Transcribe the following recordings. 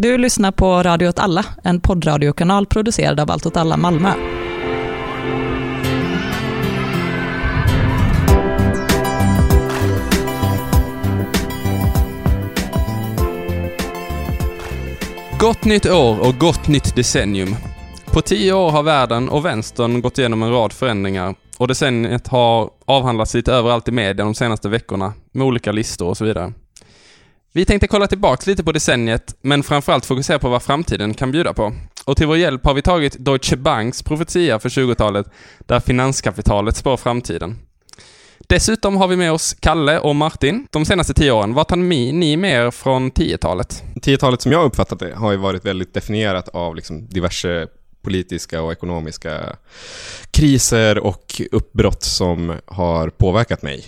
Du lyssnar på Radio åt alla, en poddradiokanal producerad av Allt åt alla Malmö. Gott nytt år och gott nytt decennium. På tio år har världen och vänstern gått igenom en rad förändringar och decenniet har avhandlats lite överallt i media de senaste veckorna med olika listor och så vidare. Vi tänkte kolla tillbaks lite på decenniet, men framförallt fokusera på vad framtiden kan bjuda på. Och till vår hjälp har vi tagit Deutsche Banks profetia för 20-talet, där finanskapitalet spår framtiden. Dessutom har vi med oss Kalle och Martin. De senaste tio åren, vad tar ni med er från 10-talet? 10-talet som jag uppfattat det har ju varit väldigt definierat av liksom diverse politiska och ekonomiska kriser och uppbrott som har påverkat mig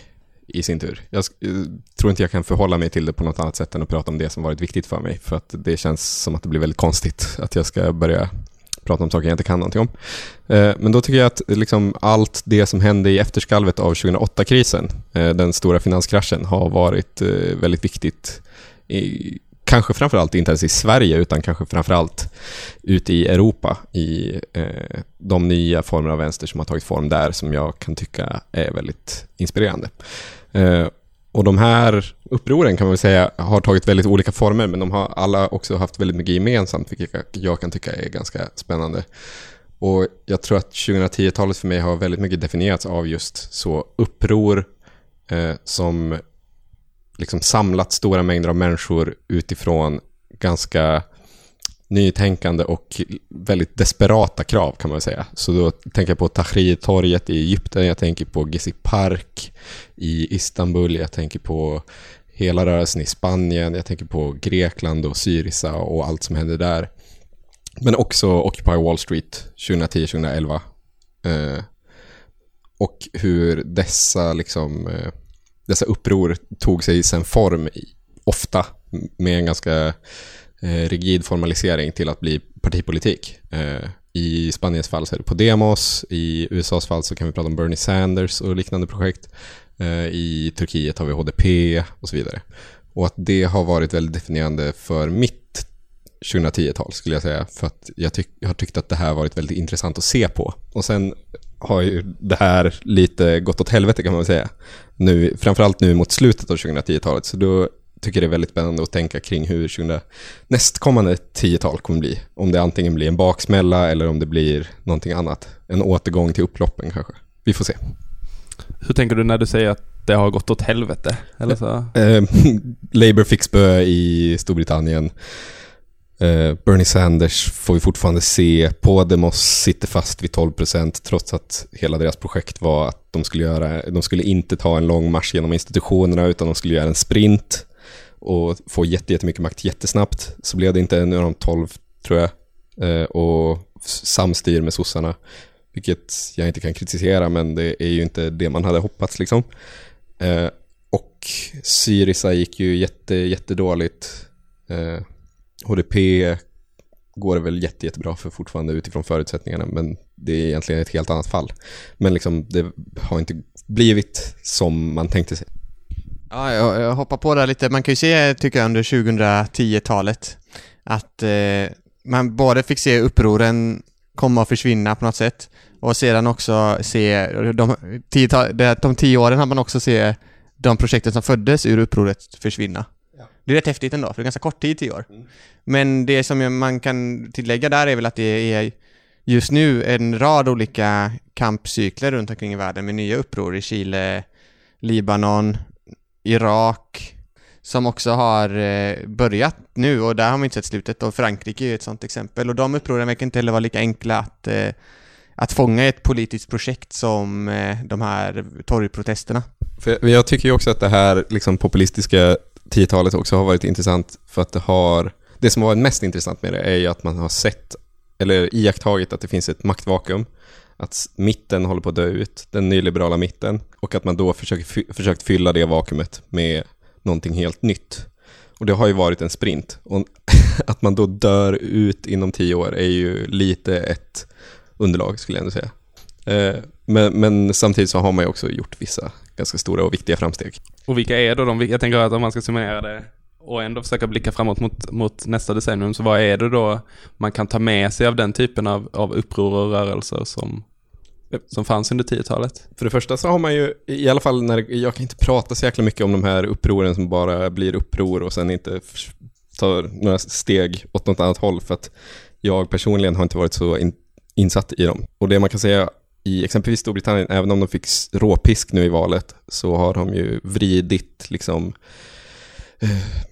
i sin tur. Jag eh, tror inte jag kan förhålla mig till det på något annat sätt än att prata om det som varit viktigt för mig. För att det känns som att det blir väldigt konstigt att jag ska börja prata om saker jag inte kan någonting om. Eh, men då tycker jag att liksom allt det som hände i efterskalvet av 2008-krisen, eh, den stora finanskraschen, har varit väldigt viktigt. Kanske framförallt inte ens i Sverige, utan kanske framförallt ute i Europa i de nya former av vänster som har tagit form där, som jag kan tycka är väldigt inspirerande. Eh, och de här upproren kan man väl säga har tagit väldigt olika former men de har alla också haft väldigt mycket gemensamt vilket jag kan tycka är ganska spännande. Och jag tror att 2010-talet för mig har väldigt mycket definierats av just så uppror eh, som liksom samlat stora mängder av människor utifrån ganska nytänkande och väldigt desperata krav kan man säga. Så då tänker jag på Tahrir-torget i Egypten, jag tänker på Gezi Park i Istanbul, jag tänker på hela rörelsen i Spanien, jag tänker på Grekland och Syriza och allt som händer där. Men också Occupy Wall Street 2010-2011. Eh, och hur dessa, liksom, eh, dessa uppror tog sig sen form, ofta med en ganska Eh, rigid formalisering till att bli partipolitik. Eh, I Spaniens fall så är det Podemos, i USAs fall så kan vi prata om Bernie Sanders och liknande projekt. Eh, I Turkiet har vi HDP och så vidare. Och att det har varit väldigt definierande för mitt 2010-tal skulle jag säga. För att jag, tyck jag har tyckt att det här varit väldigt intressant att se på. Och sen har ju det här lite gått åt helvete kan man väl säga. Nu, framförallt nu mot slutet av 2010-talet. Så då tycker det är väldigt spännande att tänka kring hur 20, nästkommande tiotal kommer bli. Om det antingen blir en baksmälla eller om det blir någonting annat. En återgång till upploppen kanske. Vi får se. Hur tänker du när du säger att det har gått åt helvete? Eller så? Eh, Labour fick spö i Storbritannien. Eh, Bernie Sanders får vi fortfarande se. Podemos sitter fast vid 12% trots att hela deras projekt var att de skulle, göra, de skulle inte ta en lång marsch genom institutionerna utan de skulle göra en sprint och få jättemycket makt jättesnabbt. Så blev det inte, nu är de 12 tror jag, eh, och samstyr med sossarna. Vilket jag inte kan kritisera, men det är ju inte det man hade hoppats liksom. Eh, och Syriza gick ju jätte, jättedåligt. Eh, HDP går det väl jätte, jättebra för fortfarande utifrån förutsättningarna, men det är egentligen ett helt annat fall. Men liksom, det har inte blivit som man tänkte sig. Ja, jag, jag hoppar på där lite. Man kan ju se, tycker jag, under 2010-talet att eh, man både fick se upproren komma och försvinna på något sätt och sedan också se de tio, de tio åren har man också se de projekten som föddes ur upproret försvinna. Ja. Det är rätt häftigt ändå, för det är ganska kort tid, tio år. Mm. Men det som man kan tillägga där är väl att det är just nu en rad olika kampcykler runt omkring i världen med nya uppror i Chile, Libanon, Irak som också har eh, börjat nu och där har man inte sett slutet och Frankrike är ett sånt exempel och de upproren verkar inte heller vara lika enkla att, eh, att fånga i ett politiskt projekt som eh, de här torgprotesterna. För jag tycker ju också att det här liksom, populistiska tiotalet också har varit intressant för att det har det som har varit mest intressant med det är ju att man har sett eller iakttagit att det finns ett maktvakuum att mitten håller på att dö ut, den nyliberala mitten, och att man då försöker, försökt fylla det vakuumet med någonting helt nytt. Och det har ju varit en sprint. Och att man då dör ut inom tio år är ju lite ett underlag, skulle jag ändå säga. Eh, men, men, samtidigt så har man ju också gjort vissa ganska stora och viktiga framsteg. Och vilka är då de? Jag tänker att om man ska summera det och ändå försöka blicka framåt mot, mot nästa decennium, så vad är det då man kan ta med sig av den typen av, av uppror och rörelser som, som fanns under 10-talet? För det första så har man ju, i alla fall när, jag kan inte prata så jäkla mycket om de här upproren som bara blir uppror och sen inte tar några steg åt något annat håll för att jag personligen har inte varit så in, insatt i dem. Och det man kan säga i exempelvis Storbritannien, även om de fick råpisk nu i valet, så har de ju vridit liksom eh,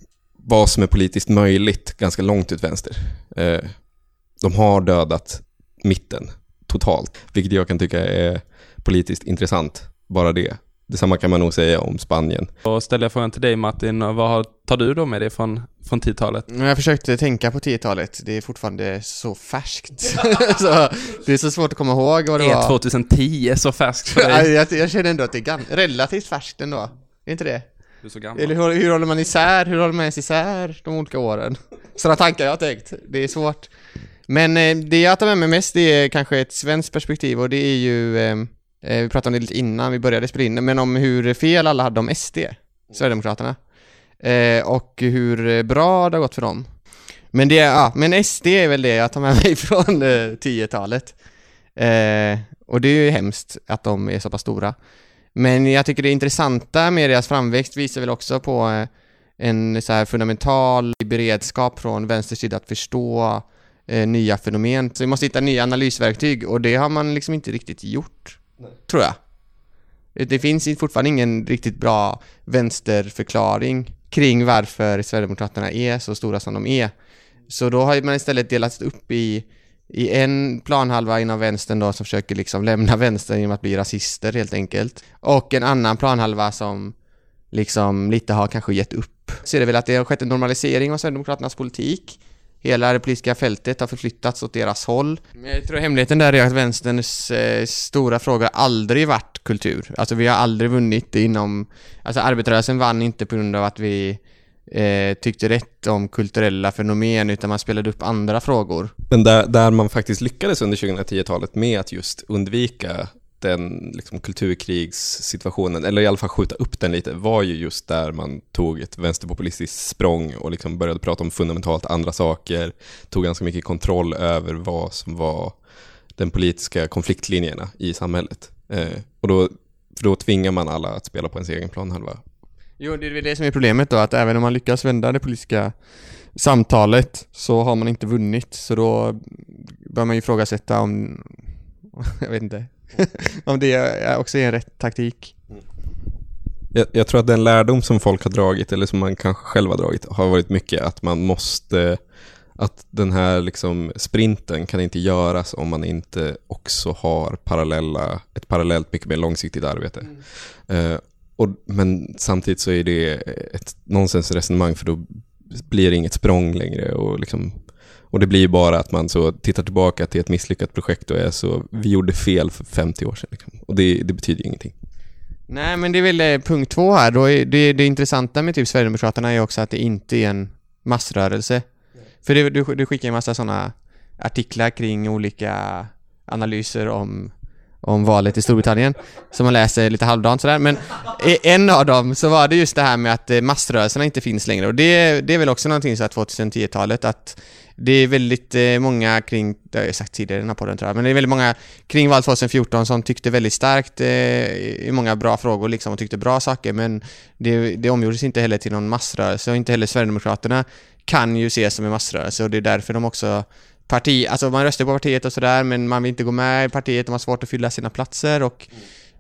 vad som är politiskt möjligt ganska långt ut vänster. Eh, de har dödat mitten totalt, vilket jag kan tycka är politiskt intressant, bara det. Detsamma kan man nog säga om Spanien. Och ställer jag frågan till dig Martin, vad tar du då med dig från, från 10-talet? Men Jag försökte tänka på 10-talet, det är fortfarande så färskt. så det är så svårt att komma ihåg vad det Är var. 2010 så färskt för dig? jag, jag känner ändå att det är relativt färskt ändå. Är inte det? Du är så gammal. Eller hur, hur håller man isär? Hur håller man ens isär de olika åren? Sådana tankar jag har tänkt. Det är svårt. Men eh, det jag tar med mig mest det är kanske ett svenskt perspektiv och det är ju, ehm, eh, vi pratade om det lite innan vi började spela in, men om hur fel alla hade om SD, Sverigedemokraterna. Eh, och hur bra det har gått för dem. Men det, ja, men SD är väl det jag tar med mig från eh, 10-talet. Eh, och det är ju hemskt att de är så pass stora. Men jag tycker det intressanta med deras framväxt visar väl också på eh, en så här fundamental beredskap från vänster sida att förstå eh, nya fenomen. Så vi måste hitta nya analysverktyg och det har man liksom inte riktigt gjort, tror jag. Det finns fortfarande ingen riktigt bra vänsterförklaring kring varför Sverigedemokraterna är så stora som de är. Så då har man istället delats upp i, i en planhalva inom vänstern då som försöker liksom lämna vänstern genom att bli rasister helt enkelt. Och en annan planhalva som liksom lite har kanske gett upp. Så är det väl att det har skett en normalisering av Sverigedemokraternas politik. Hela det politiska fältet har förflyttats åt deras håll. Men jag tror hemligheten där är att vänsterns eh, stora fråga aldrig varit kultur. Alltså vi har aldrig vunnit inom... Alltså arbetarrörelsen vann inte på grund av att vi eh, tyckte rätt om kulturella fenomen utan man spelade upp andra frågor. Men där, där man faktiskt lyckades under 2010-talet med att just undvika den liksom, kulturkrigssituationen, eller i alla fall skjuta upp den lite, var ju just där man tog ett vänsterpopulistiskt språng och liksom började prata om fundamentalt andra saker, tog ganska mycket kontroll över vad som var den politiska konfliktlinjerna i samhället. Eh, och då, för då tvingar man alla att spela på ens egen planhalva. Jo, det är väl det som är problemet då, att även om man lyckas vända det politiska samtalet så har man inte vunnit, så då bör man ju ifrågasätta om, jag vet inte, om det är också är en rätt taktik. Jag, jag tror att den lärdom som folk har dragit, eller som man kanske själv har dragit, har varit mycket att man måste, att den här liksom sprinten kan inte göras om man inte också har parallella, ett parallellt mycket mer långsiktigt arbete. Eh, och, men samtidigt så är det ett nonsensresonemang för då blir det inget språng längre och liksom och det blir bara att man så tittar tillbaka till ett misslyckat projekt och är så, vi gjorde fel för 50 år sedan. Liksom. Och det, det betyder ingenting. Nej, men det är väl eh, punkt två här. Då är det, det intressanta med typ Sverigedemokraterna är också att det inte är en massrörelse. För det, du, du skickar en massa sådana artiklar kring olika analyser om, om valet i Storbritannien som man läser lite halvdant sådär. Men i en av dem så var det just det här med att eh, massrörelserna inte finns längre. Och det, det är väl också någonting så här 2010-talet att det är väldigt eh, många kring, det har jag sagt tidigare i den här podden tror jag, men det är väldigt många kring valet 2014 som tyckte väldigt starkt eh, i många bra frågor liksom och tyckte bra saker men det, det omgjordes inte heller till någon massrörelse och inte heller Sverigedemokraterna kan ju ses som en massrörelse och det är därför de också parti, alltså man röstar på partiet och sådär men man vill inte gå med i partiet, de har svårt att fylla sina platser och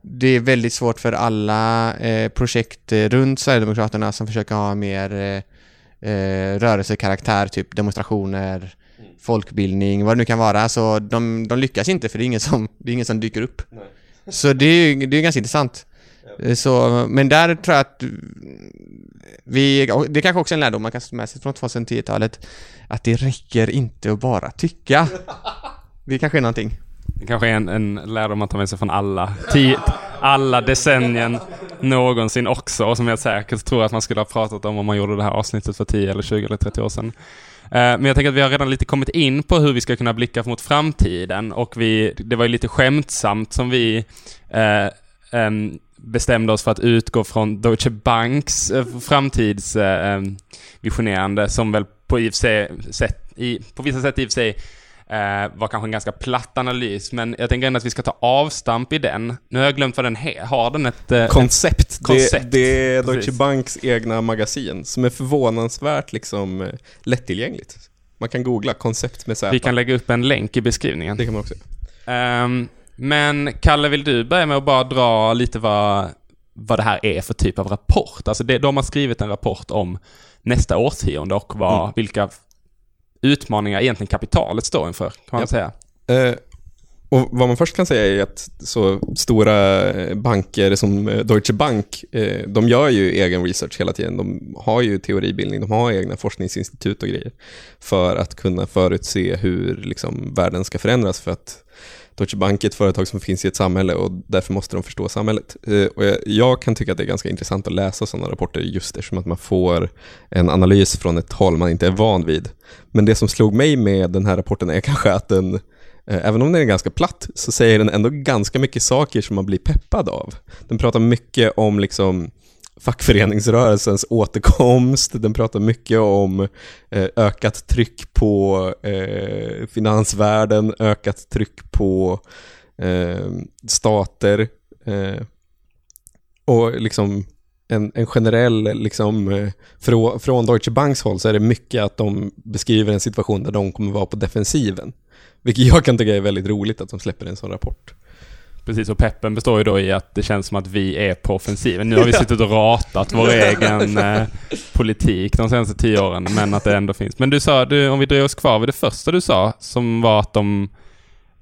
det är väldigt svårt för alla eh, projekt eh, runt Sverigedemokraterna som försöker ha mer eh, eh, rörelsekaraktär, typ demonstrationer, folkbildning, vad det nu kan vara. Så de, de lyckas inte för det är ingen som, det är ingen som dyker upp. Så det är ju det är ganska intressant. Så, men där tror jag att vi, det är kanske också är en lärdom man kan ta med sig från 2010-talet, att det räcker inte att bara tycka. Det kanske är någonting. Det kanske är en, en lärdom man tar med sig från alla, tio, alla decennien någonsin också och som jag säkert tror att man skulle ha pratat om om man gjorde det här avsnittet för 10 eller 20 eller 30 år sedan. Eh, men jag tänker att vi har redan lite kommit in på hur vi ska kunna blicka mot framtiden och vi, det var ju lite skämtsamt som vi eh, em, bestämde oss för att utgå från Deutsche Banks eh, framtidsvisionerande som väl på, i sig, sätt, i, på vissa sätt i och för sig eh, var kanske en ganska platt analys, men jag tänker ändå att vi ska ta avstamp i den. Nu har jag glömt vad den he- har. den ett... Eh, Koncept. Koncept, Det, det är Deutsche precis. Banks egna magasin som är förvånansvärt liksom eh, lättillgängligt. Man kan googla koncept med Z. vi kan lägga upp en länk i beskrivningen. Det kan man också. Ehm, men Kalle, vill du börja med att bara dra lite vad, vad det här är för typ av rapport? Alltså det, de har skrivit en rapport om nästa årtionde och vad, Mm. vilka utmaningar egentligen kapitalet står inför, kan man Ja. säga. Eh, och vad man först kan säga är att så stora eh, banker som eh, Deutsche Bank, eh, de gör ju egen research hela tiden. De har ju teoribildning, de har egna forskningsinstitut och grejer för att kunna förutse hur liksom, världen ska förändras för att Deutsche Bank är ett företag som finns i ett samhälle och därför måste de förstå samhället. Eh, och jag, jag kan tycka att det är ganska intressant att läsa sådana rapporter just eftersom att man får en analys från ett håll man inte är van vid. Men det som slog mig med den här rapporten är kanske att den, eh, även om den är ganska platt, så säger den ändå ganska mycket saker som man blir peppad av. Den pratar mycket om liksom fackföreningsrörelsens återkomst, den pratar mycket om eh, ökat tryck på eh, finansvärlden, ökat tryck på eh, stater och liksom en, en generell, liksom, från Deutsche Banks håll så är det mycket att de beskriver en situation där de kommer vara på defensiven. Vilket jag kan tycka är väldigt roligt att de släpper en sån rapport. Precis, och peppen består ju då i att det känns som att vi är på offensiven. Nu har vi suttit och ratat vår egen eh, politik de senaste tio åren, men att det ändå finns. Men du sa, du, om vi dröjer oss kvar vid det första du sa, som var att de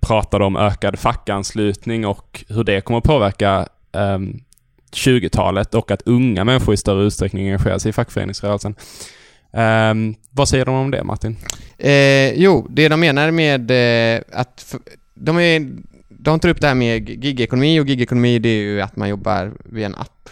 pratade om ökad fackanslutning och hur det kommer att påverka ehm, 20-talet och att unga människor i större utsträckning engagerar sig i fackföreningsrörelsen. Ehm, vad säger de om det, Martin? Eh, jo, det de menar med eh, att de, är, de tar upp det här med gigekonomi och gigekonomi det är ju att man jobbar via en app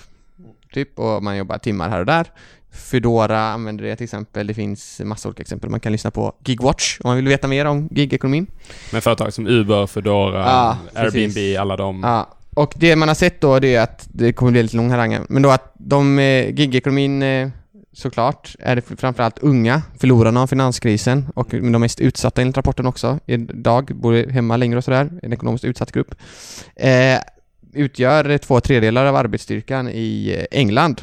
typ och man jobbar timmar här och där. Foodora använder det till exempel, det finns massa olika exempel. Man kan lyssna på Gigwatch om man vill veta mer om gigekonomin. Med företag som Uber, Foodora, Ja, precis. Airbnb, alla de. Ja, och det man har sett då det är att det kommer bli lite lång harang men då att de, eh, gigekonomin eh, såklart, är det framförallt unga, förlorarna av finanskrisen och de mest utsatta enligt rapporten också, idag, bor hemma längre och sådär, en ekonomiskt utsatt grupp, eh, utgör två tredjedelar av arbetsstyrkan i eh, England.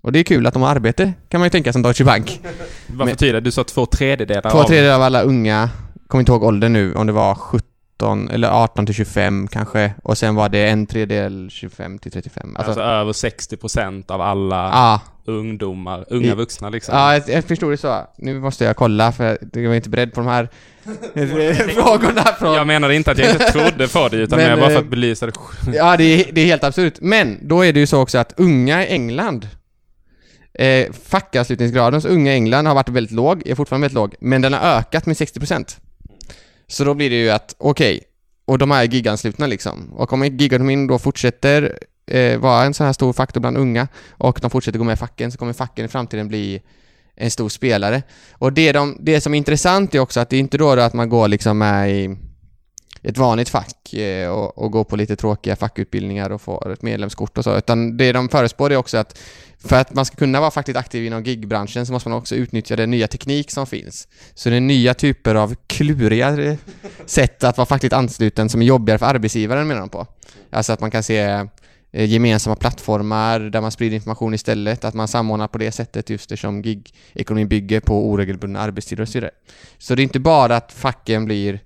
Och det är kul att de har arbete, kan man ju tänka som Deutsche Bank. Vad betyder det? Du sa två tredjedelar Två tredjedelar av alla unga, kommer inte ihåg åldern nu, om det var 17 eller 18 till 25 kanske, och sen var det en tredjedel 25 till 35. Alltså, Alltså, över 60% av alla ja, ungdomar, unga I- vuxna liksom. ja jag, jag förstod det så. Nu måste jag kolla för jag var inte beredd på de här frågorna från... Jag menade inte att jag inte trodde på det, utan Men, mer bara för eh, att belysa det. Ja, det är, det är helt absurt. Men då är det ju så också att unga i England eh, Fackanslutningsgraden hos unga i England har varit väldigt låg, är fortfarande väldigt låg, men den har ökat med 60%. Så då blir det ju att, okej, och de här är giganslutna liksom. Och om gigantomin då fortsätter eh, vara en sån här stor faktor bland unga och de fortsätter gå med i facken så kommer facken i framtiden bli en stor spelare. Och det, de, det som är intressant är också att det är inte då att man går liksom med i ett vanligt fack eh, och, och gå på lite tråkiga fackutbildningar och få ett medlemskort och så, utan det de förespår är också att för att man ska kunna vara fackligt aktiv inom gigbranschen så måste man också utnyttja den nya teknik som finns. Så det är nya typer av kluriga sätt att vara fackligt ansluten som är jobbigare för arbetsgivaren menar de på. Alltså att man kan se eh, gemensamma plattformar där man sprider information istället, att man samordnar på det sättet just eftersom gig-ekonomin bygger på oregelbundna arbetstider och så vidare. Så det är inte bara att facken blir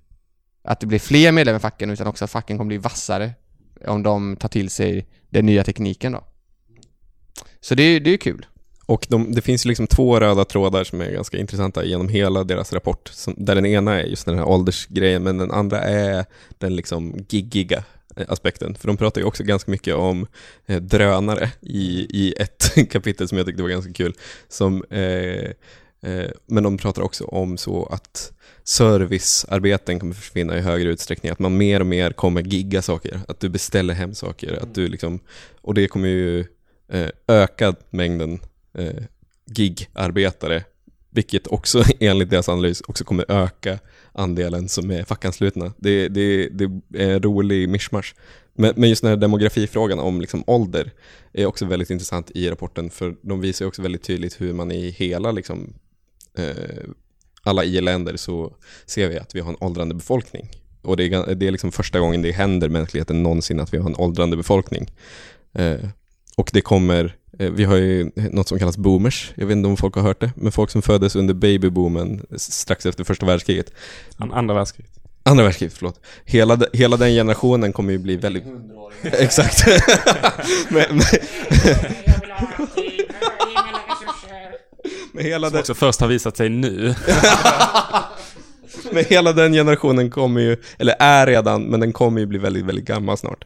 att det blir fler medlemmar i facken utan också att facken kommer bli vassare om de tar till sig den nya tekniken då. Så det, är- det är ju kul. Och de, det finns liksom två röda trådar som är ganska intressanta genom hela deras rapport. Som, där den ena är just den här åldersgrejen, men den andra är den liksom giggiga aspekten. För de pratar ju också ganska mycket om eh, drönare i, i ett kapitel som jag tyckte var ganska kul. Som, eh, men de pratar också om så att servicearbeten kommer försvinna i högre utsträckning. Att man mer och mer kommer gigga saker. Att du beställer hem saker. Att du liksom, och det kommer ju eh, öka mängden eh, gigarbetare, vilket också enligt deras analys också kommer öka andelen som är fackanslutna. Det, det, det är en rolig mischmasch. Men, men just den här demografifrågan om liksom ålder är också väldigt intressant i rapporten för de visar också väldigt tydligt hur man i hela liksom, eh, alla i-länder så ser vi att vi har en åldrande befolkning. Och det är, det är liksom första gången det händer mänskligheten någonsin att vi har en åldrande befolkning. Eh, och det kommer, eh, vi har ju något som kallas boomers, jag vet inte om folk har hört det, men folk som föddes under babyboomen strax efter första världskriget. An- Andra världskriget. Andra världskriget, förlåt. Hela, hela den generationen kommer ju bli väldigt... Exakt. men, men, men, hela Som den, också först har visat sig nu. men hela den generationen kommer ju, eller är redan, men den kommer ju bli väldigt, väldigt gammal snart.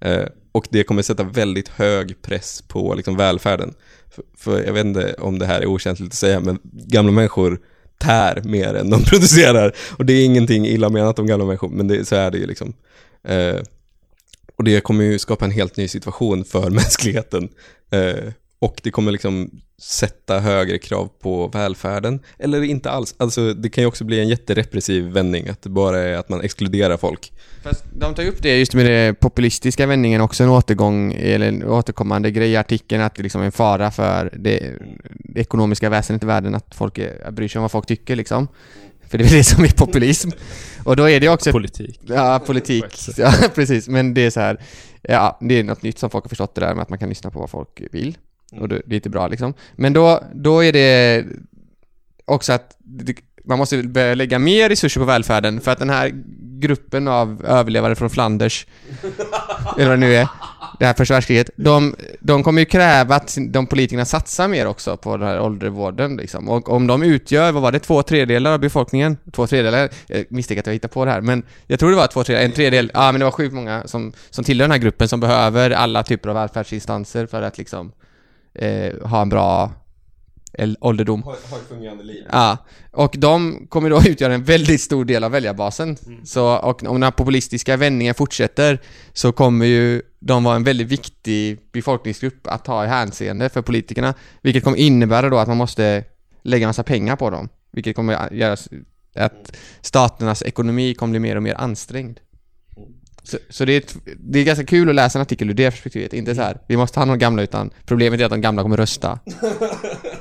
Eh, och det kommer sätta väldigt hög press på liksom, välfärden. För, för jag vet inte om det här är okänsligt att säga, men gamla människor tär mer än de producerar. Och det är ingenting illa menat om gamla människor, men det, så är det ju liksom. Eh, och det kommer ju skapa en helt ny situation för mänskligheten. Eh, och det kommer liksom sätta högre krav på välfärden. Eller inte alls. Alltså det kan ju också bli en jätterepressiv vändning, att det bara är att man exkluderar folk. Fast de tar upp det just med den populistiska vändningen också en återgång, eller en återkommande grej i artikeln att det liksom är en fara för det, det ekonomiska väsendet i världen att folk är, bryr sig om vad folk tycker liksom. För det är det som är populism. Och då är det också Politik. Ja, politik. Ja, precis. Men det är så här, ja, det är något nytt som folk har förstått det där med att man kan lyssna på vad folk vill. Och det, är inte bra liksom. Men då, då är det också att man måste börja lägga mer resurser på välfärden för att den här gruppen av överlevare från Flanders, eller vad det nu är, det här första världskriget, de, de kommer ju kräva att de politikerna satsar mer också på den här åldrevården liksom. Och om de utgör, vad var det, två tredjedelar av befolkningen? Två tredjedelar? Jag misstänker att jag hittar på det här, men jag tror det var två tredjedelar, en tredjedel, ja men det var sjukt många som, som tillhör den här gruppen som behöver alla typer av välfärdsinstanser för att liksom eh, ha en bra ålderdom. Har ett fungerande liv. Ja, och de kommer då utgöra en väldigt stor del av väljarbasen. Så, och om den här populistiska vändningen fortsätter så kommer ju de vara en väldigt viktig befolkningsgrupp att ta i hänseende för politikerna. Vilket kommer innebära då att man måste lägga massa pengar på dem. Vilket kommer att göra att staternas ekonomi kommer bli mer och mer ansträngd. Så, så det, är ett, det är ganska kul att läsa en artikel ur det perspektivet. Inte så här, vi måste ha de gamla utan problemet är att de gamla kommer rösta.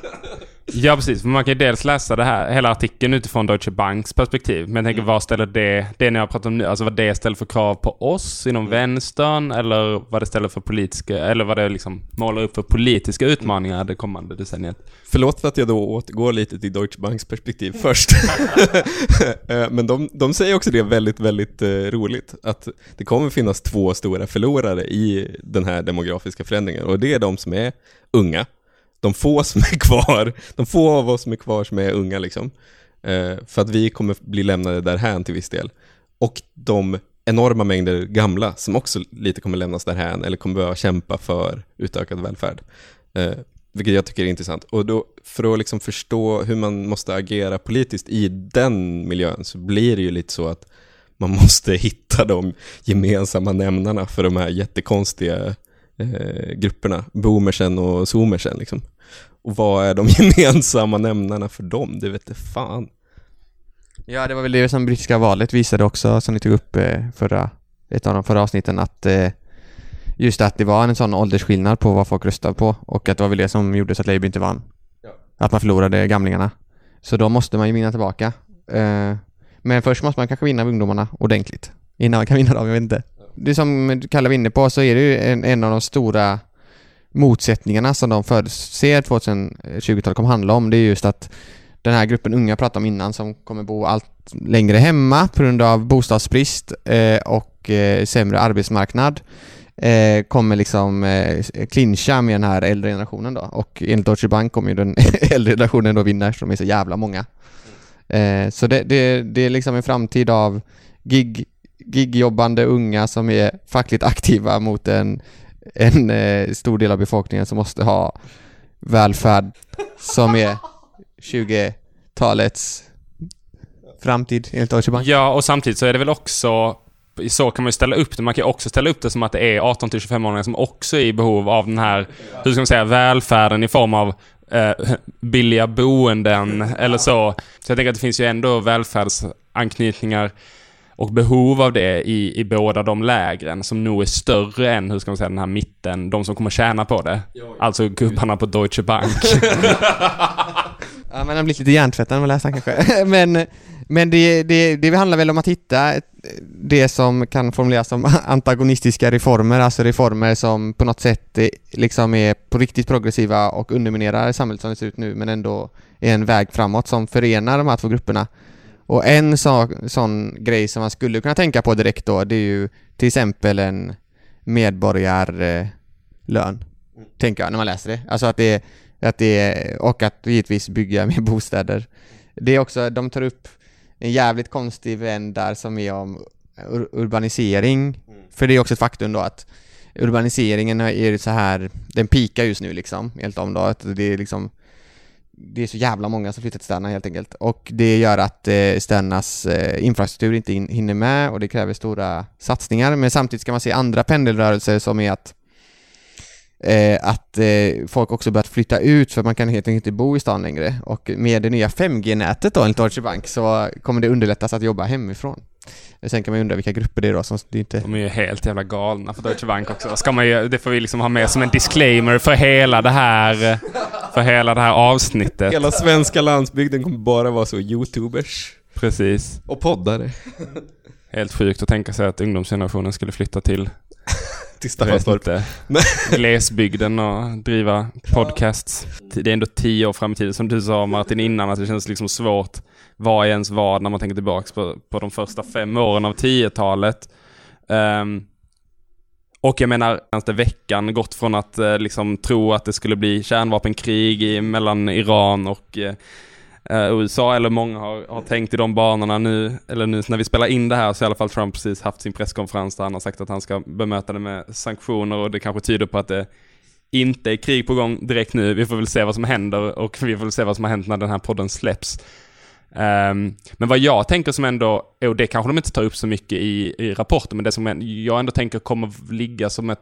Ja, precis. Man kan ju dels läsa det här, hela artikeln utifrån Deutsche Banks perspektiv. Men jag tänker, vad ställer det, det ni har pratat om nu, alltså vad det ställer för krav på oss inom vänstern, eller vad det ställer för politiska, eller vad det liksom målar upp för politiska utmaningar det kommande decenniet. Förlåt för att jag då återgår lite till Deutsche Banks perspektiv först. Eh, Men de, de säger också det väldigt, väldigt eh, roligt, att det kommer finnas två stora förlorare i den här demografiska förändringen och det är de som är unga, de få som är kvar, de få av oss som är kvar som är unga liksom. Eh, För att vi kommer bli lämnade därhän till viss del. Och de enorma mängder gamla som också lite kommer lämnas därhän eller kommer behöva kämpa för utökad välfärd. Eh, vilket jag tycker är intressant. Och då, för att liksom förstå hur man måste agera politiskt i den miljön så blir det ju lite så att man måste hitta de gemensamma nämnarna för de här jättekonstiga eh, grupperna, boomersen och zoomersen liksom. Och vad är de gemensamma nämnarna för dem? Det vet fan. Ja, det var väl det som brittiska valet visade också, som ni tog upp eh, förra, ett av de förra avsnitten, att eh, just att det var en sån åldersskillnad på vad folk röstade på och att det var väl det som gjorde så att Labour inte vann. Ja. Att man förlorade gamlingarna. Så då måste man ju vinna tillbaka. Eh, men först måste man kanske vinna ungdomarna ordentligt. Innan man kan vinna dem, jag vet inte. Det som Kalle var inne på så är det ju en, en av de stora motsättningarna som de förutser 2020-talet kommer handla om. Det är just att den här gruppen unga pratade om innan som kommer bo allt längre hemma på grund av bostadsbrist eh, och eh, sämre arbetsmarknad eh, kommer liksom eh, clincha med den här äldre generationen då och enligt Deutsche Bank kommer ju den äldre generationen då vinna eftersom de är så jävla många. Eh, så det, det, det är liksom en framtid av gig, gigjobbande unga som är fackligt aktiva mot en, en eh, stor del av befolkningen som måste ha välfärd som är 20-talets framtid enligt Deutsche Bank. Ja, och samtidigt så är det väl också så kan man ju ställa upp det. Man kan ju också ställa upp det som att det är 18-25-åringar som också är i behov av den här, hur ska man säga, välfärden i form av eh, billiga boenden eller så. Så jag tänker att det finns ju ändå välfärdsanknytningar och behov av det i, i båda de lägren som nog är större än, hur ska man säga, den här mitten, de som kommer tjäna på det. Alltså gubbarna på Deutsche Bank. Ja, men han blivit lite hjärntvättad när man läser han kanske. men men det, det, det handlar väl om att hitta det som kan formuleras som antagonistiska reformer, alltså reformer som på något sätt liksom är på riktigt progressiva och underminerar samhället som det ser ut nu, men ändå är en väg framåt som förenar de här två grupperna. Och en så, sån grej som man skulle kunna tänka på direkt då, det är ju till exempel en medborgarlön. Tänker jag när man läser det. Alltså att det, att det och att givetvis bygga mer bostäder. Det är också, de tar upp en jävligt konstig vän där som är om ur urbanisering. Mm. För det är också ett faktum då att urbaniseringen är så här, den pikar just nu liksom, helt om då. Att det är liksom det är så jävla många som flyttar till städerna helt enkelt. Och det gör att eh, städernas eh, infrastruktur inte in, hinner med och det kräver stora satsningar. Men samtidigt kan man se andra pendelrörelser som är att eh, att eh, folk också börjat flytta ut för man kan helt enkelt inte bo i stan längre. Och med det nya 5G-nätet då enligt Deutsche Bank så kommer det underlättas att jobba hemifrån. Sen kan man ju undra vilka grupper det är då som det inte... De är ju helt jävla galna för Deutsche Bank också. Ska man ju, det får vi liksom ha med som en disclaimer för hela det här, för hela det här avsnittet. Hela svenska landsbygden kommer bara vara så youtubers. Precis. Och poddare. Helt sjukt att tänka sig att ungdomsgenerationen skulle flytta till till Staffanstorp. Glesbygden och driva podcasts. Det är ändå tio år fram i tiden. Som du sa Martin innan, att det känns liksom svårt. Vad är ens vad när man tänker tillbaka på, på de första fem åren av tiotalet. Um, och jag menar, senaste veckan gått från att eh, liksom tro att det skulle bli kärnvapenkrig i, mellan Iran och eh, Eh, USA, eller många har, har tänkt i de banorna nu, eller nu när vi spelar in det här så har i alla fall Trump precis haft sin presskonferens där han har sagt att han ska bemöta det med sanktioner och det kanske tyder på att det inte är krig på gång direkt nu. Vi får väl se vad som händer och vi får väl se vad som har hänt när den här podden släpps. Um, men vad jag tänker som ändå, och det kanske de inte tar upp så mycket i, i rapporten, men det som jag ändå tänker kommer ligga som ett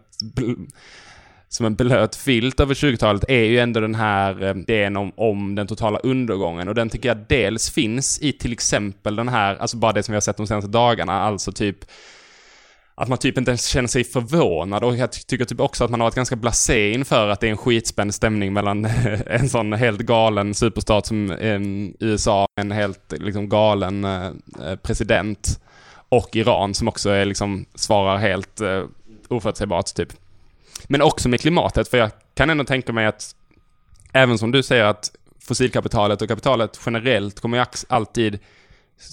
som en blöt filt över 20-talet är ju ändå den här eh, idén om, om den totala undergången. Och den tycker jag dels finns i till exempel den här, alltså bara det som vi har sett de senaste dagarna, alltså typ att man typ inte ens känner sig förvånad och jag tycker typ också att man har varit ganska blasé inför att det är en skitspänd stämning mellan en sån helt galen superstat som eh, USA, en helt liksom galen eh, eh, president och Iran som också är liksom svarar helt eh, oförutsägbart typ. Men också med klimatet, för jag kan ändå tänka mig att även som du säger att fossilkapitalet och kapitalet generellt kommer ju alltid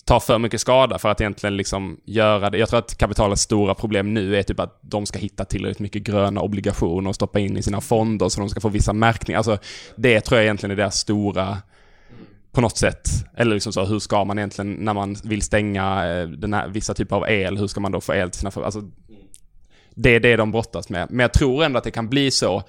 ta för mycket skada för att egentligen liksom göra det. Jag tror att kapitalets stora problem nu är typ att de ska hitta tillräckligt mycket gröna obligationer och stoppa in i sina fonder så de ska få vissa märkningar. Alltså det tror jag egentligen är deras stora på något sätt. Eller liksom så, hur ska man egentligen, när man vill stänga eh, den här, vissa typer av el, hur ska man då få el till sina... Alltså, det är det de brottas med. Men jag tror ändå att det kan bli så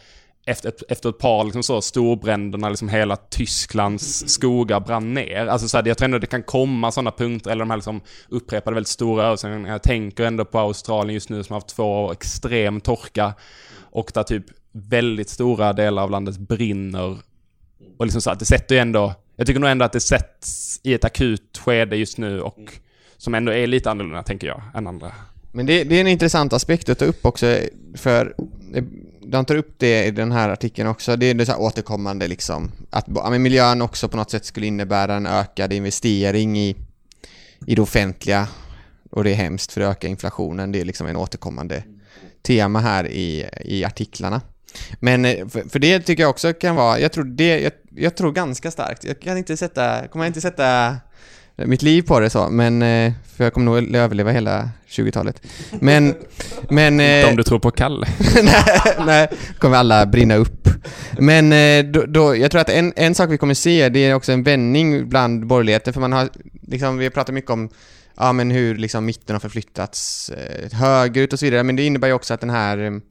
efter ett, efter ett par liksom så storbränder när liksom hela Tysklands skogar brann ner. Alltså så här, jag tror ändå det kan komma sådana punkter, eller de här liksom upprepade väldigt stora översvämningarna. Jag tänker ändå på Australien just nu som har haft två år extrem torka. Och där typ väldigt stora delar av landet brinner. Och liksom så att det sätter ju ändå, jag tycker nog ändå att det sätts i ett akut skede just nu och som ändå är lite annorlunda, tänker jag, än andra. Men det, det, är en intressant aspekt att ta upp också, för de tar upp det i den här artikeln också, det är det så här återkommande liksom, att ja, men miljön också på något sätt skulle innebära en ökad investering i, i det offentliga. Och det är hemskt för att öka inflationen, det är liksom en återkommande tema här i, i artiklarna. Men eh, för, för det tycker jag också kan vara, jag tror det, jag, jag tror ganska starkt, jag kan inte sätta, kommer jag inte sätta mitt liv på det så, men eh, för jag kommer nog överleva hela 20-talet. Men, men... Inte om eh, du tror på Kalle. nej, nej, kommer alla brinna upp. Men eh, då, då, jag tror att en, en sak vi kommer se, det är också en vändning bland borgerligheten, för man har, liksom, vi har pratat mycket om ja, men hur liksom mitten har förflyttats eh, högerut och så vidare, men det innebär ju också att den här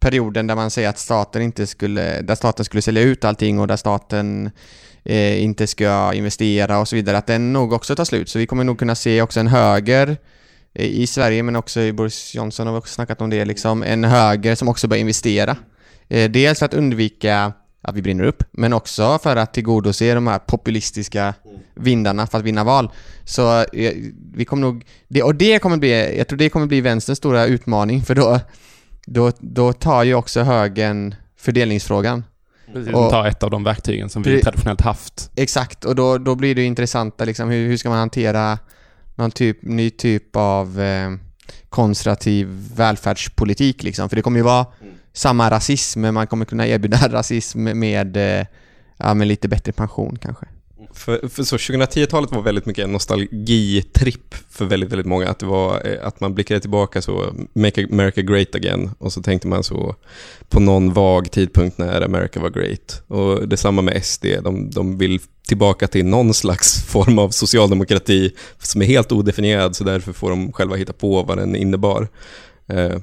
perioden där man säger att staten inte skulle, där staten skulle sälja ut allting och där staten eh, inte ska investera och så vidare, att den nog också tar slut. Så vi kommer nog kunna se också en höger eh, i Sverige, men också i Boris Johnson har vi också snackat om det, liksom en höger som också börjar investera. Eh, dels för att undvika att vi brinner upp, men också för att tillgodose de här populistiska vindarna för att vinna val. Så eh, vi kommer nog, det, och det kommer bli, jag tror det kommer bli vänsterns stora utmaning för då, då, då tar ju också högern fördelningsfrågan. Precis, Och- tar ett av de verktygen som vi traditionellt haft. Exakt, och då, då blir det intressanta liksom, hur, hur ska man hantera någon typ, ny typ av eh, konservativ välfärdspolitik liksom? För det kommer ju vara samma rasism, men man kommer kunna erbjuda rasism med, eh, ja, med lite bättre pension kanske. För, för så 2010-talet var väldigt mycket en nostalgitripp för väldigt, väldigt många. Att det var eh, att man blickade tillbaka så, Make America Great Again. Och så tänkte man så på någon vag tidpunkt när America var great. Och detsamma med SD, de, de vill tillbaka till någon slags form av socialdemokrati som är helt odefinierad, så därför får de själva hitta på vad den innebar. Eh,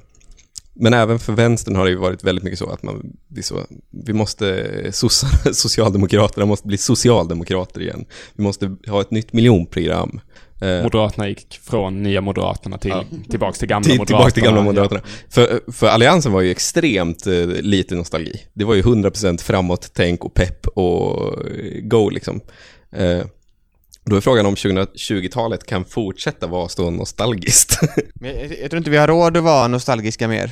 men även för vänstern har det ju varit väldigt mycket så att man, det är så, vi måste, sossarna, socialdemokraterna måste bli socialdemokrater igen. Vi måste ha ett nytt miljonprogram. Eh, Moderaterna gick från nya Moderaterna till, Ja. tillbaks till gamla till, Moderaterna. tillbaka till gamla Ja. Moderaterna. För, för Alliansen var ju extremt eh, lite nostalgi. Det var ju 100% framåt, tänk och pepp och eh, go liksom. Eh, då är frågan om 2020-talet kan fortsätta vara så nostalgiskt. Men jag, jag tror inte vi har råd att vara nostalgiska mer.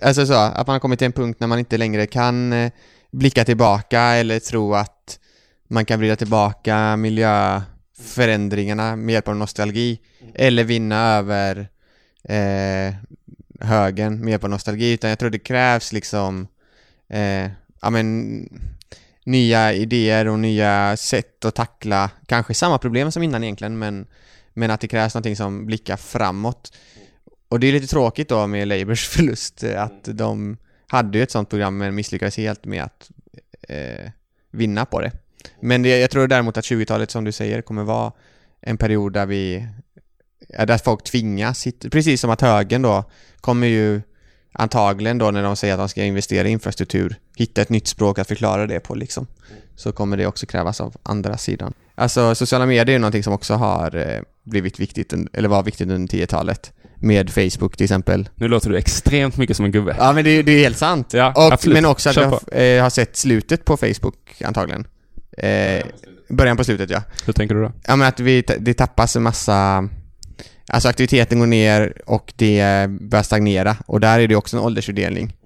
Alltså så, att man har kommit till en punkt när man inte längre kan eh, blicka tillbaka eller tro att man kan vrida tillbaka miljöförändringarna med hjälp av nostalgi. Eller vinna över eh, högen med hjälp av nostalgi. Utan jag tror det krävs liksom, eh, ja men, nya idéer och nya sätt att tackla kanske samma problem som innan egentligen, men men att det krävs någonting som blickar framåt. Och det är lite tråkigt då med Labours förlust, eh, att de hade ju ett sånt program men misslyckades helt med att eh, vinna på det. Men det, jag tror däremot att 20-talet som du säger kommer vara en period där vi, ja, där folk tvingas, precis som att högern då kommer ju antagligen då när de säger att de ska investera i infrastruktur, hitta ett nytt språk att förklara det på liksom. Så kommer det också krävas av andra sidan. Alltså sociala medier är någonting som också har eh, blivit viktigt, eller var viktigt under 10-talet. Med Facebook till exempel. Nu låter du extremt mycket som en gubbe. Ja men det, är- det är helt sant. Ja, och, absolut. men också att Kör jag eh, har sett slutet på Facebook antagligen. Eh, början på slutet ja. Hur tänker du då? Ja men att vi, det tappas en massa Alltså aktiviteten går ner och det börjar stagnera och där är det också en åldersfördelning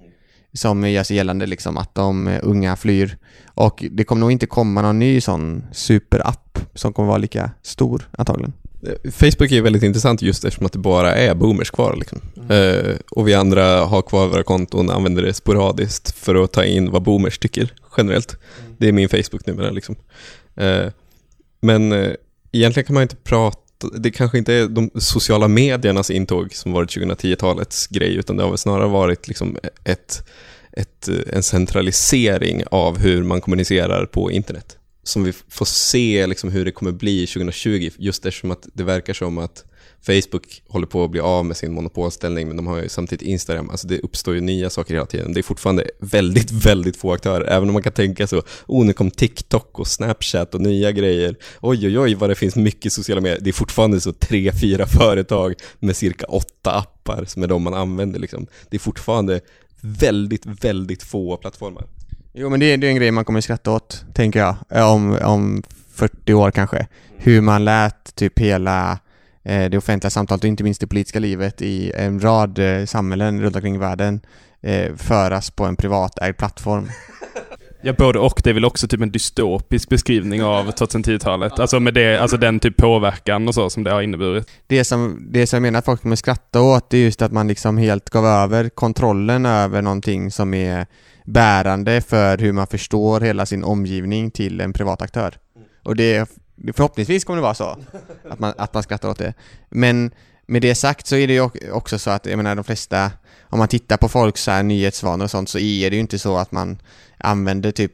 som gör sig gällande liksom att de unga flyr och det kommer nog inte komma någon ny sån superapp som kommer vara lika stor antagligen. Facebook är väldigt intressant just eftersom att det bara är boomers kvar. Liksom. Eh, och vi andra har kvar våra konton och använder det sporadiskt för att ta in vad boomers tycker generellt. Det är min Facebook numera. Liksom. Eh, men eh, egentligen kan man inte prata det kanske inte är de sociala mediernas intåg som varit 2010-talets grej, utan det har väl snarare varit liksom ett, ett, en centralisering av hur man kommunicerar på internet. Som vi får se liksom hur det kommer bli 2020, just eftersom att det verkar som att Facebook håller på att bli av med sin monopolställning, men de har ju samtidigt Instagram. Alltså det uppstår ju nya saker hela tiden. Det är fortfarande väldigt, väldigt få aktörer, även om man kan tänka så, oh nu kom TikTok och Snapchat och nya grejer. Oj, oj, oj, vad det finns mycket sociala medier. Det är fortfarande så tre, fyra företag med cirka åtta appar som är de man använder liksom. Det är fortfarande väldigt, väldigt få plattformar. Jo men det, det är en grej man kommer skratta åt, tänker jag, om, om 40 år kanske. Hur man lät typ hela det offentliga samtalet och inte minst det politiska livet i en rad eh, samhällen runt omkring i världen eh, föras på en privatägd plattform. Ja, både och. Det är väl också typ en dystopisk beskrivning av 2010-talet. Alltså med det, alltså den typ påverkan och så som det har inneburit. Det som, det som jag menar att folk kommer skratta åt det är just att man liksom helt gav över kontrollen över någonting som är bärande för hur man förstår hela sin omgivning till en privat aktör. Och det, det förhoppningsvis kommer det vara så, att man, att man skrattar åt det. Men med det sagt så är det ju ock- också så att, jag menar de flesta, om man tittar på folks så här nyhetsvanor och sånt så är det ju inte så att man använder typ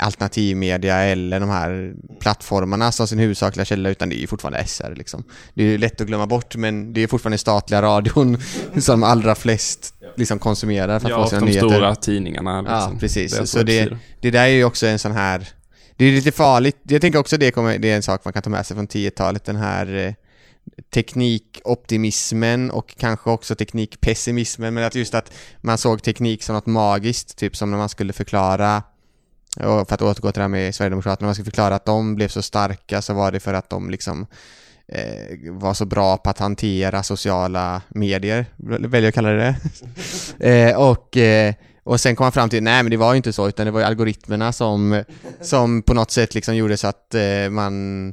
alternativmedia eller de här plattformarna som sin huvudsakliga källa utan det är ju fortfarande SR liksom. Det är ju lätt att glömma bort men det är fortfarande statliga radion som de allra flest liksom konsumerar för att Ja, få sina de nyheter. stora tidningarna. Liksom. Ja, precis. Deras Så det, det där är ju också en sån här det är lite farligt. Jag tänker också det, kommer, det är en sak man kan ta med sig från 10-talet, den här eh, teknikoptimismen och kanske också teknikpessimismen, men att just att man såg teknik som något magiskt, typ som när man skulle förklara och för att återgå till det här med Sverigedemokraterna, man ska förklara att de blev så starka så var det för att de liksom eh, var så bra på att hantera sociala medier, väljer att kalla det det. eh, och, eh, och sen kom man fram till, nej men det var ju inte så, utan det var ju algoritmerna som, som på något sätt liksom gjorde så att eh, man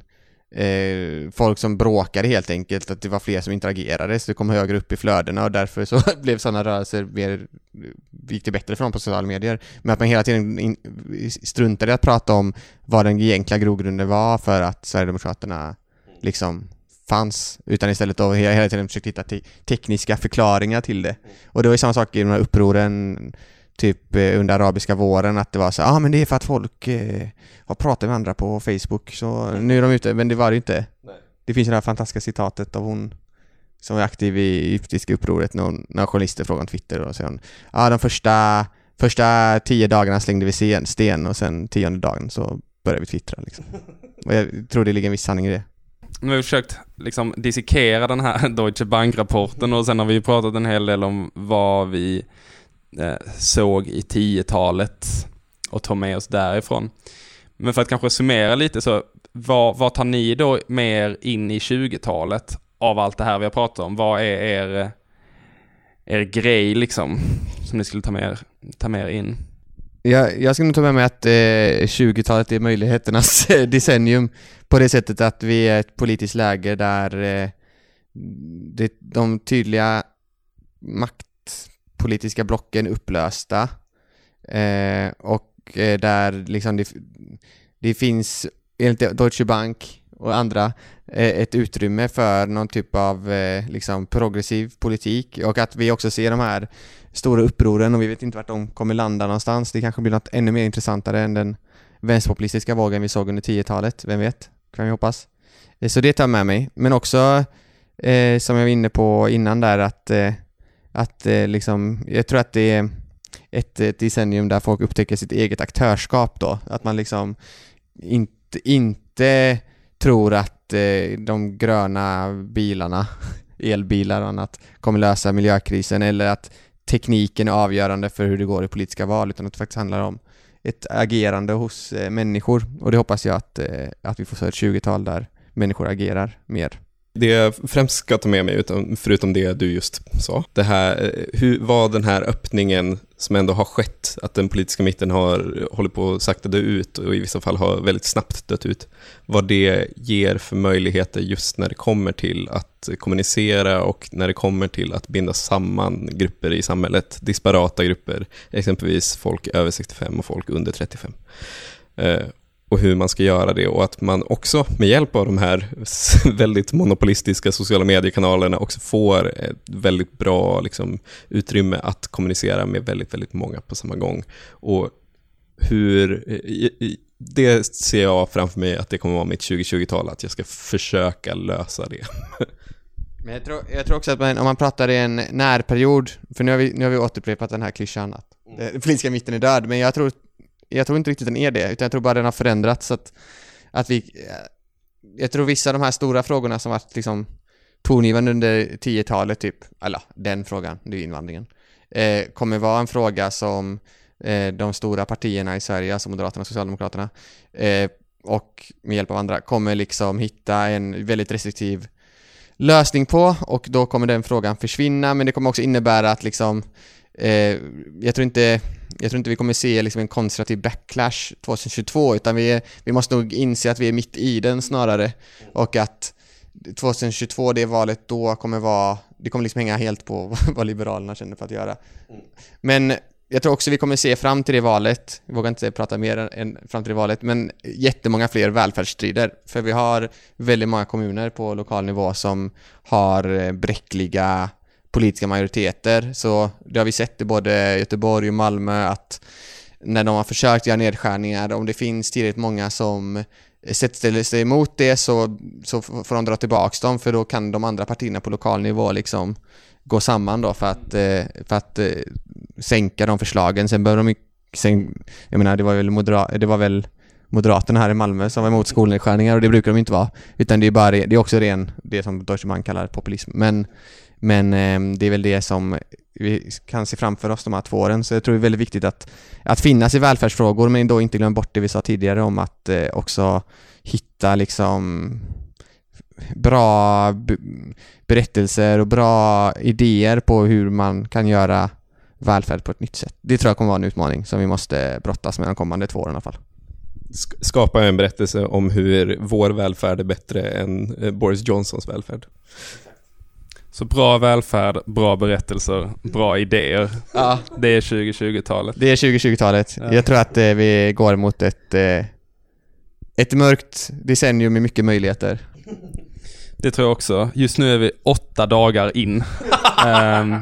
eh, folk som bråkade helt enkelt, att det var fler som interagerade, så det kom högre upp i flödena och därför så blev sådana rörelser mer, gick det bättre för dem på sociala medier. Men att man hela tiden in, struntade i att prata om vad den egentliga grogrunden var för att Sverigedemokraterna liksom fanns, utan istället då hela, hela tiden försökt hitta te tekniska förklaringar till det. Och det var ju samma sak i de här upproren typ eh, under arabiska våren att det var så ja ah, men det är för att folk eh, har pratat med andra på Facebook så nu är de ute, men det var det ju inte. Nej. Det finns ju det här fantastiska citatet av hon som är aktiv i egyptiska upproret när, när journalister frågar om Twitter och säger hon ja ah, de första, första tio dagarna slängde vi sten, sten och sen tionde dagen så började vi twittra liksom. Och jag tror det ligger en viss sanning i det. Nu har vi försökt liksom dissekera den här Deutsche Bank-rapporten och sen har vi pratat en hel del om vad vi Eh, såg i 10-talet och tog med oss därifrån. Men för att kanske summera lite så, vad, vad tar ni då med er in i 20-talet av allt det här vi har pratat om? Vad är er, eh, er grej liksom, som ni skulle ta med er, ta med er in? Jag, jag skulle nog ta med mig att eh, 20-talet är möjligheternas eh, decennium på det sättet att vi är ett politiskt läge där eh, det, de tydliga makt politiska blocken upplösta eh, och eh, där liksom det, det finns enligt Deutsche Bank och andra eh, ett utrymme för någon typ av eh, liksom progressiv politik och att vi också ser de här stora upproren och vi vet inte vart de kommer landa någonstans. Det kanske blir något ännu mer intressantare än den vänsterpopulistiska vågen vi såg under 10-talet, vem vet? Kan vi hoppas. Eh, så det tar jag med mig, men också eh, som jag var inne på innan där att eh, att eh, liksom, jag tror att det är ett, ett decennium där folk upptäcker sitt eget aktörskap då. Att man liksom inte, inte tror att eh, de gröna bilarna, elbilar och annat, kommer lösa miljökrisen eller att tekniken är avgörande för hur det går i politiska val utan att det faktiskt handlar om ett agerande hos eh, människor och det hoppas jag att, eh, att vi får se ett 20-tal där människor agerar mer. Det jag främst ska ta med mig, utan, förutom det du just sa, det här, eh, hur, vad den här öppningen som ändå har skett, att den politiska mitten har hållit på att sakta dö ut och i vissa fall har väldigt snabbt dött ut, vad det ger för möjligheter just när det kommer till att kommunicera och när det kommer till att binda samman grupper i samhället, disparata grupper, exempelvis folk över 65 och folk under 35 och hur man ska göra det och att man också med hjälp av de här väldigt monopolistiska sociala mediekanalerna också får ett väldigt bra liksom, utrymme att kommunicera med väldigt, väldigt många på samma gång. Och hur, det ser jag framför mig att det kommer vara mitt 2020-tal, att jag ska försöka lösa det. Men jag tror, jag tror också att man, om man pratar i en närperiod, för nu har vi, nu har vi återupprepat den här klyschan att mm. den politiska mitten är död, men jag tror jag tror inte riktigt den är det, utan jag tror bara den har förändrats så att, att vi... Eh, jag tror vissa av de här stora frågorna som varit liksom tongivande under 10-talet typ, eller den frågan, det är invandringen, eh, kommer vara en fråga som eh, de stora partierna i Sverige, alltså Moderaterna och Socialdemokraterna, eh, och med hjälp av andra, kommer liksom hitta en väldigt restriktiv lösning på och då kommer den frågan försvinna men det kommer också innebära att liksom eh, jag tror inte jag tror inte vi kommer se liksom en konservativ backlash 2022 utan vi, vi måste nog inse att vi är mitt i den snarare och att 2022, det valet då kommer vara, det kommer liksom hänga helt på vad Liberalerna känner för att göra. Men jag tror också vi kommer se fram till det valet, jag vågar inte prata mer än fram till det valet, men jättemånga fler välfärdsstrider. För vi har väldigt många kommuner på lokal nivå som har eh, bräckliga politiska majoriteter. Så det har vi sett i både Göteborg och Malmö att när de har försökt göra nedskärningar, om det finns tillräckligt många som sätter sig emot det så, så får de dra tillbaks dem för då kan de andra partierna på lokal nivå liksom gå samman då för att, eh, för att eh, sänka de förslagen. Sen behöver de sen, jag menar det var väl, modera, det var väl Moderaterna här i Malmö som var emot skolnedskärningar och det brukar de inte vara. Utan det är bara det är också ren, det som Deutsche Bank kallar populism. Men men eh, det är väl det som vi kan se framför oss de här två åren. Så jag tror det är väldigt viktigt att, att finnas i välfärdsfrågor men då inte glömma bort det vi sa tidigare om att eh, också hitta liksom bra berättelser och bra idéer på hur man kan göra välfärd på ett nytt sätt. Det tror jag kommer vara en utmaning som vi måste brottas med de kommande två åren i alla fall. Skapa en berättelse om hur vår välfärd är bättre än eh, Boris Johnsons välfärd. Så bra välfärd, bra berättelser, bra idéer. Ja. Det är 2020-talet. Det är 2020-talet. Ja. Jag tror att eh, vi går mot ett, eh, ett mörkt decennium med mycket möjligheter. Det tror jag också. Just nu är vi åtta dagar in. Ehm,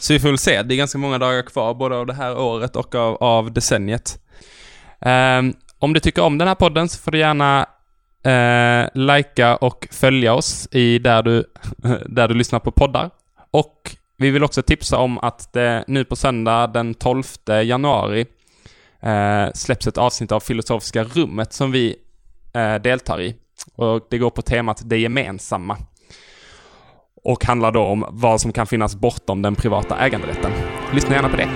så vi får väl se. Det är ganska många dagar kvar, både av det här året och av, av decenniet. Ehm, om du tycker om den här podden så får du gärna eh, likea och följa oss i där du, där du lyssnar på poddar. Och vi vill också tipsa om att det nu på söndag den 12 januari eh, släpps ett avsnitt av Filosofiska rummet som vi eh, deltar i. Och det går på temat det gemensamma. Och handlar då om vad som kan finnas bortom den privata äganderätten. Lyssna gärna på det.